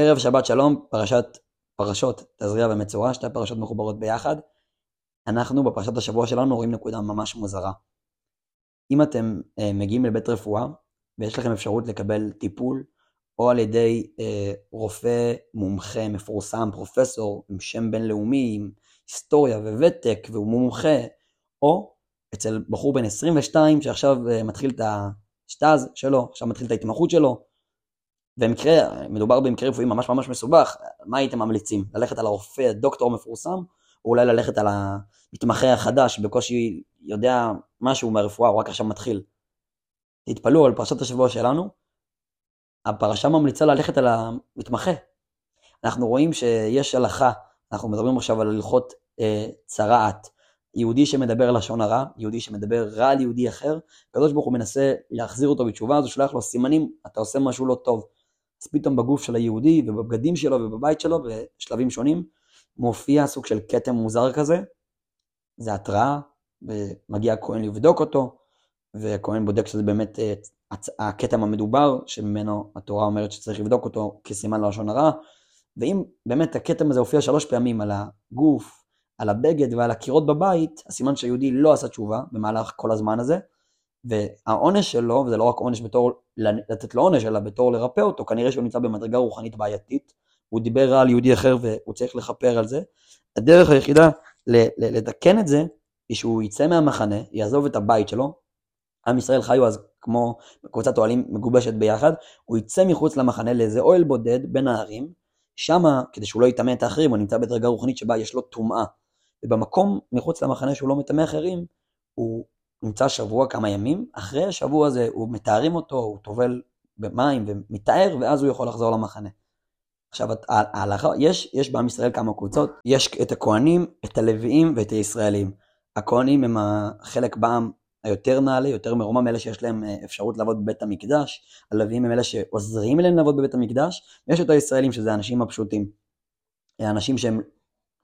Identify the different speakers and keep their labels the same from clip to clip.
Speaker 1: ערב שבת שלום, פרשת, פרשות תזריע ומצורע, שתי פרשות מחוברות ביחד. אנחנו בפרשת השבוע שלנו רואים נקודה ממש מוזרה. אם אתם אה, מגיעים לבית רפואה ויש לכם אפשרות לקבל טיפול, או על ידי אה, רופא מומחה מפורסם, פרופסור עם שם בינלאומי, עם היסטוריה וותק והוא מומחה, או אצל בחור בן 22 שעכשיו אה, מתחיל את השטאז שלו, עכשיו מתחיל את ההתמחות שלו, ומקרה, מדובר במקרה רפואי ממש ממש מסובך, מה הייתם ממליצים? ללכת על הרופא, הדוקטור המפורסם, או אולי ללכת על המתמחה החדש, בקושי יודע משהו מהרפואה, הוא רק עכשיו מתחיל. תתפלאו על פרשת השבוע שלנו, הפרשה ממליצה ללכת על המתמחה. אנחנו רואים שיש הלכה, אנחנו מדברים עכשיו על הלכות אה, צרעת, יהודי שמדבר לשון הרע, יהודי שמדבר רע על יהודי אחר, הקדוש ברוך הוא מנסה להחזיר אותו בתשובה, אז הוא שולח לו סימנים, אתה עושה משהו לא טוב. אז פתאום בגוף של היהודי ובבגדים שלו ובבית שלו, בשלבים שונים, מופיע סוג של כתם מוזר כזה, זה התראה, ומגיע הכהן לבדוק אותו, והכהן בודק שזה באמת אה, הכתם המדובר, שממנו התורה אומרת שצריך לבדוק אותו כסימן ללשון הרע, ואם באמת הכתם הזה הופיע שלוש פעמים על הגוף, על הבגד ועל הקירות בבית, הסימן שהיהודי לא עשה תשובה במהלך כל הזמן הזה, והעונש שלו, וזה לא רק עונש בתור לתת לו עונש, אלא בתור לרפא אותו, כנראה שהוא נמצא במדרגה רוחנית בעייתית, הוא דיבר רע על יהודי אחר והוא צריך לכפר על זה. הדרך היחידה לתקן את זה, היא שהוא יצא מהמחנה, יעזוב את הבית שלו, עם ישראל חיו אז כמו קבוצת אוהלים מגובשת ביחד, הוא יצא מחוץ למחנה לאיזה אוהל בודד בין הערים, שמה, כדי שהוא לא יטמא את האחרים, הוא נמצא בדרגה רוחנית שבה יש לו טומאה. ובמקום מחוץ למחנה שהוא לא מטמא אחרים, הוא נמצא שבוע, כמה ימים, אחרי השבוע הזה הוא מתארים אותו, הוא טובל במים ומתאר, ואז הוא יכול לחזור למחנה. עכשיו, ההלכה, יש, יש בעם ישראל כמה קבוצות, יש את הכהנים, את הלוויים ואת הישראלים. הכהנים הם החלק בעם היותר נעלה, יותר מרומם, אלה שיש להם אה, אפשרות לעבוד בבית המקדש, הלוויים הם אלה שעוזרים להם לעבוד בבית המקדש, ויש את הישראלים שזה האנשים הפשוטים. האנשים שהם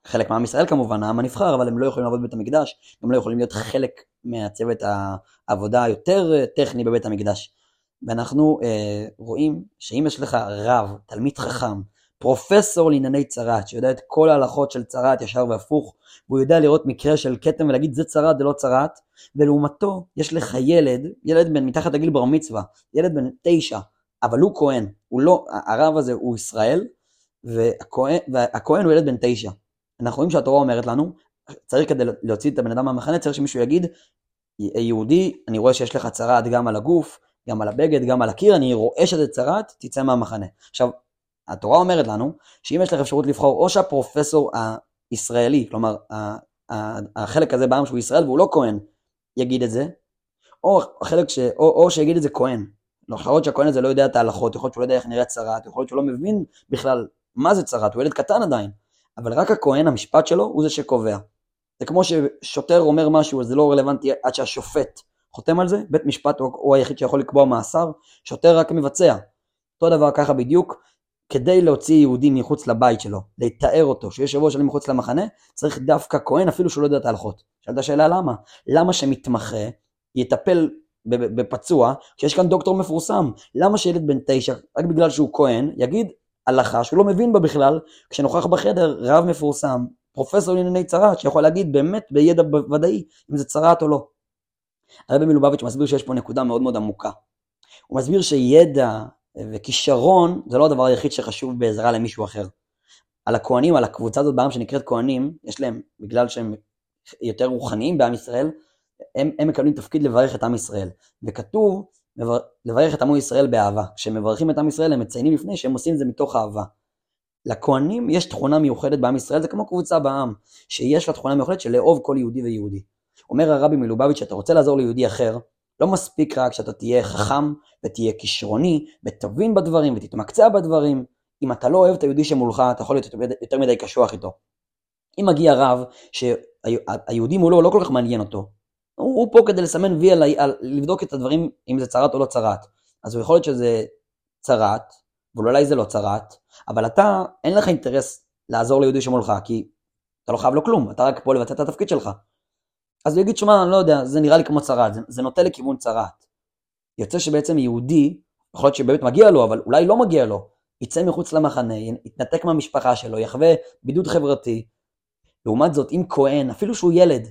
Speaker 1: חלק מעם ישראל כמובן, העם הנבחר, אבל הם לא יכולים לעבוד בבית המקדש, הם לא יכולים להיות חלק מהצוות העבודה היותר אה, טכני בבית המקדש. ואנחנו אה, רואים שאם יש לך רב, תלמיד חכם, פרופסור לענייני צרעת, שיודע את כל ההלכות של צרעת ישר והפוך, והוא יודע לראות מקרה של כתם ולהגיד זה צרעת זה לא צרעת, ולעומתו יש לך ילד, ילד בן מתחת לגיל בר מצווה, ילד בן תשע, אבל הוא כהן, הוא לא, הרב הזה הוא ישראל, והכהן, והכהן הוא ילד בן תשע. אנחנו רואים שהתורה אומרת לנו, צריך כדי להוציא את הבן אדם מהמחנה, צריך שמישהו יגיד, יהודי, אני רואה שיש לך צרעת גם על הגוף, גם על הבגד, גם על הקיר, אני רואה שזה צרעת, תצא מהמחנה. עכשיו, התורה אומרת לנו, שאם יש לך אפשרות לבחור או שהפרופסור הישראלי, כלומר, החלק הזה בעם שהוא ישראל והוא לא כהן, יגיד את זה, או החלק ש... או, או שיגיד את זה כהן. יכול להיות שהכהן הזה לא יודע את ההלכות, יכול להיות שהוא לא יודע איך נראית צרעת, יכול להיות שהוא לא מבין בכלל מה זה צרעת, הוא ילד קטן עדיין. אבל רק הכהן, המשפט שלו, הוא זה שקובע. זה כמו ששוטר אומר משהו, זה לא רלוונטי עד שהשופט חותם על זה, בית משפט הוא, הוא היחיד שיכול לקבוע מאסר, שוטר רק מבצע. אותו דבר ככה בדיוק, כדי להוציא יהודי מחוץ לבית שלו, לתאר אותו, שיש שבוע שנים מחוץ למחנה, צריך דווקא כהן אפילו שהוא לא יודע את ההלכות. שאלת השאלה למה? למה שמתמחה יטפל בפצוע כשיש כאן דוקטור מפורסם? למה שילד בן תשע, רק בגלל שהוא כהן, יגיד הלכה שהוא לא מבין בה בכלל, כשנוכח בחדר רב מפורסם, פרופסור לענייני צרעת, שיכול להגיד באמת בידע ודאי אם זה צרעת או לא. הרבי מלובביץ' מסביר שיש פה נקודה מאוד מאוד עמוקה. הוא מסביר שידע וכישרון זה לא הדבר היחיד שחשוב בעזרה למישהו אחר. על הכהנים, על הקבוצה הזאת בעם שנקראת כהנים, יש להם, בגלל שהם יותר רוחניים בעם ישראל, הם, הם מקבלים תפקיד לברך את עם ישראל. וכתוב, לברך את עמו ישראל באהבה. כשמברכים את עם ישראל הם מציינים לפני שהם עושים את זה מתוך אהבה. לכהנים יש תכונה מיוחדת בעם ישראל, זה כמו קבוצה בעם, שיש לה תכונה מיוחדת של לאהוב כל יהודי ויהודי. אומר הרבי מלובביץ', שאתה רוצה לעזור ליהודי אחר, לא מספיק רק שאתה תהיה חכם ותהיה כישרוני ותבין בדברים ותתמקצע בדברים. אם אתה לא אוהב את היהודי שמולך, אתה יכול להיות יותר מדי קשוח איתו. אם מגיע רב שהיהודי מולו לא כל כך מעניין אותו, הוא, פה כדי לסמן וי על, על לבדוק את הדברים אם זה צרת או לא צרת. אז הוא יכול להיות שזה צרת, ואולי זה לא צרת, אבל אתה, אין לך אינטרס לעזור ליהודי שמולך, כי אתה לא חייב לו כלום, אתה רק פה לבצע את התפקיד שלך. אז הוא יגיד, שמע, אני לא יודע, זה נראה לי כמו צרת, זה, זה נוטה לכיוון צרת. יוצא שבעצם יהודי, יכול להיות שבאמת מגיע לו, אבל אולי לא מגיע לו. יצא מחוץ למחנה, יתנתק מהמשפחה שלו, יחווה בידוד חברתי. לעומת זאת, אם כהן, אפילו שהוא ילד,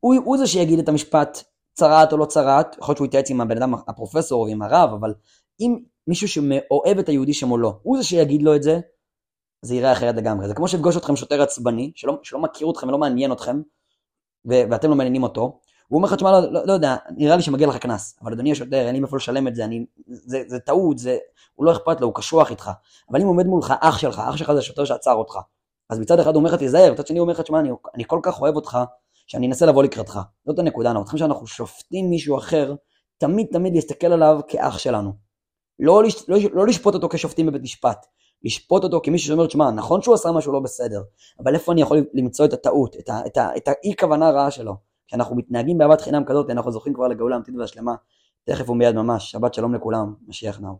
Speaker 1: הוא, הוא זה שיגיד את המשפט צרעת או לא צרעת, יכול להיות שהוא יתייעץ עם הבן אדם, הפרופסור או עם הרב, אבל אם מישהו שאוהב את היהודי שמולו, הוא זה שיגיד לו את זה, זה יראה אחרת לגמרי. זה כמו שיפגוש אתכם שוטר עצבני, שלא, שלא מכיר אתכם ולא מעניין אתכם, ו- ואתם לא מעניינים אותו, הוא אומר לך, תשמע, לא, לא, לא יודע, נראה לי שמגיע לך קנס, אבל אדוני השוטר, אין לי מאיפה לשלם את זה, אני, זה, זה טעות, זה, הוא לא אכפת לו, הוא קשוח איתך. אבל אם עומד מולך אח שלך, אח שלך זה השוטר שעצר אותך, אז מצד אחד הוא אומר לך, תיזהר, מצד שני הוא אומר לך, תשמע, אני, אני כל כך אוהב אותך, שאני אנסה לבוא לקראתך. זאת הנקודה, אנחנו צריכים שאנחנו שופטים מישהו אחר, תמיד תמיד להסתכל עליו כאח שלנו. לא, לש, לא, לא לשפוט אותו כשופטים בבית משפט, לשפוט אותו כמישהו שאומר, תשמע, נכון שהוא עשה משהו לא בסדר, אבל איפה אני יכול למצוא את הטעות, את, את, את האי כוונה הרעה שלו? כשאנחנו מתנהגים באהבת חינם כזאת, אנחנו זוכים כבר לגאולה אמיתית והשלמה, תכף ומיד ממש. שבת שלום לכולם, משיח נאו.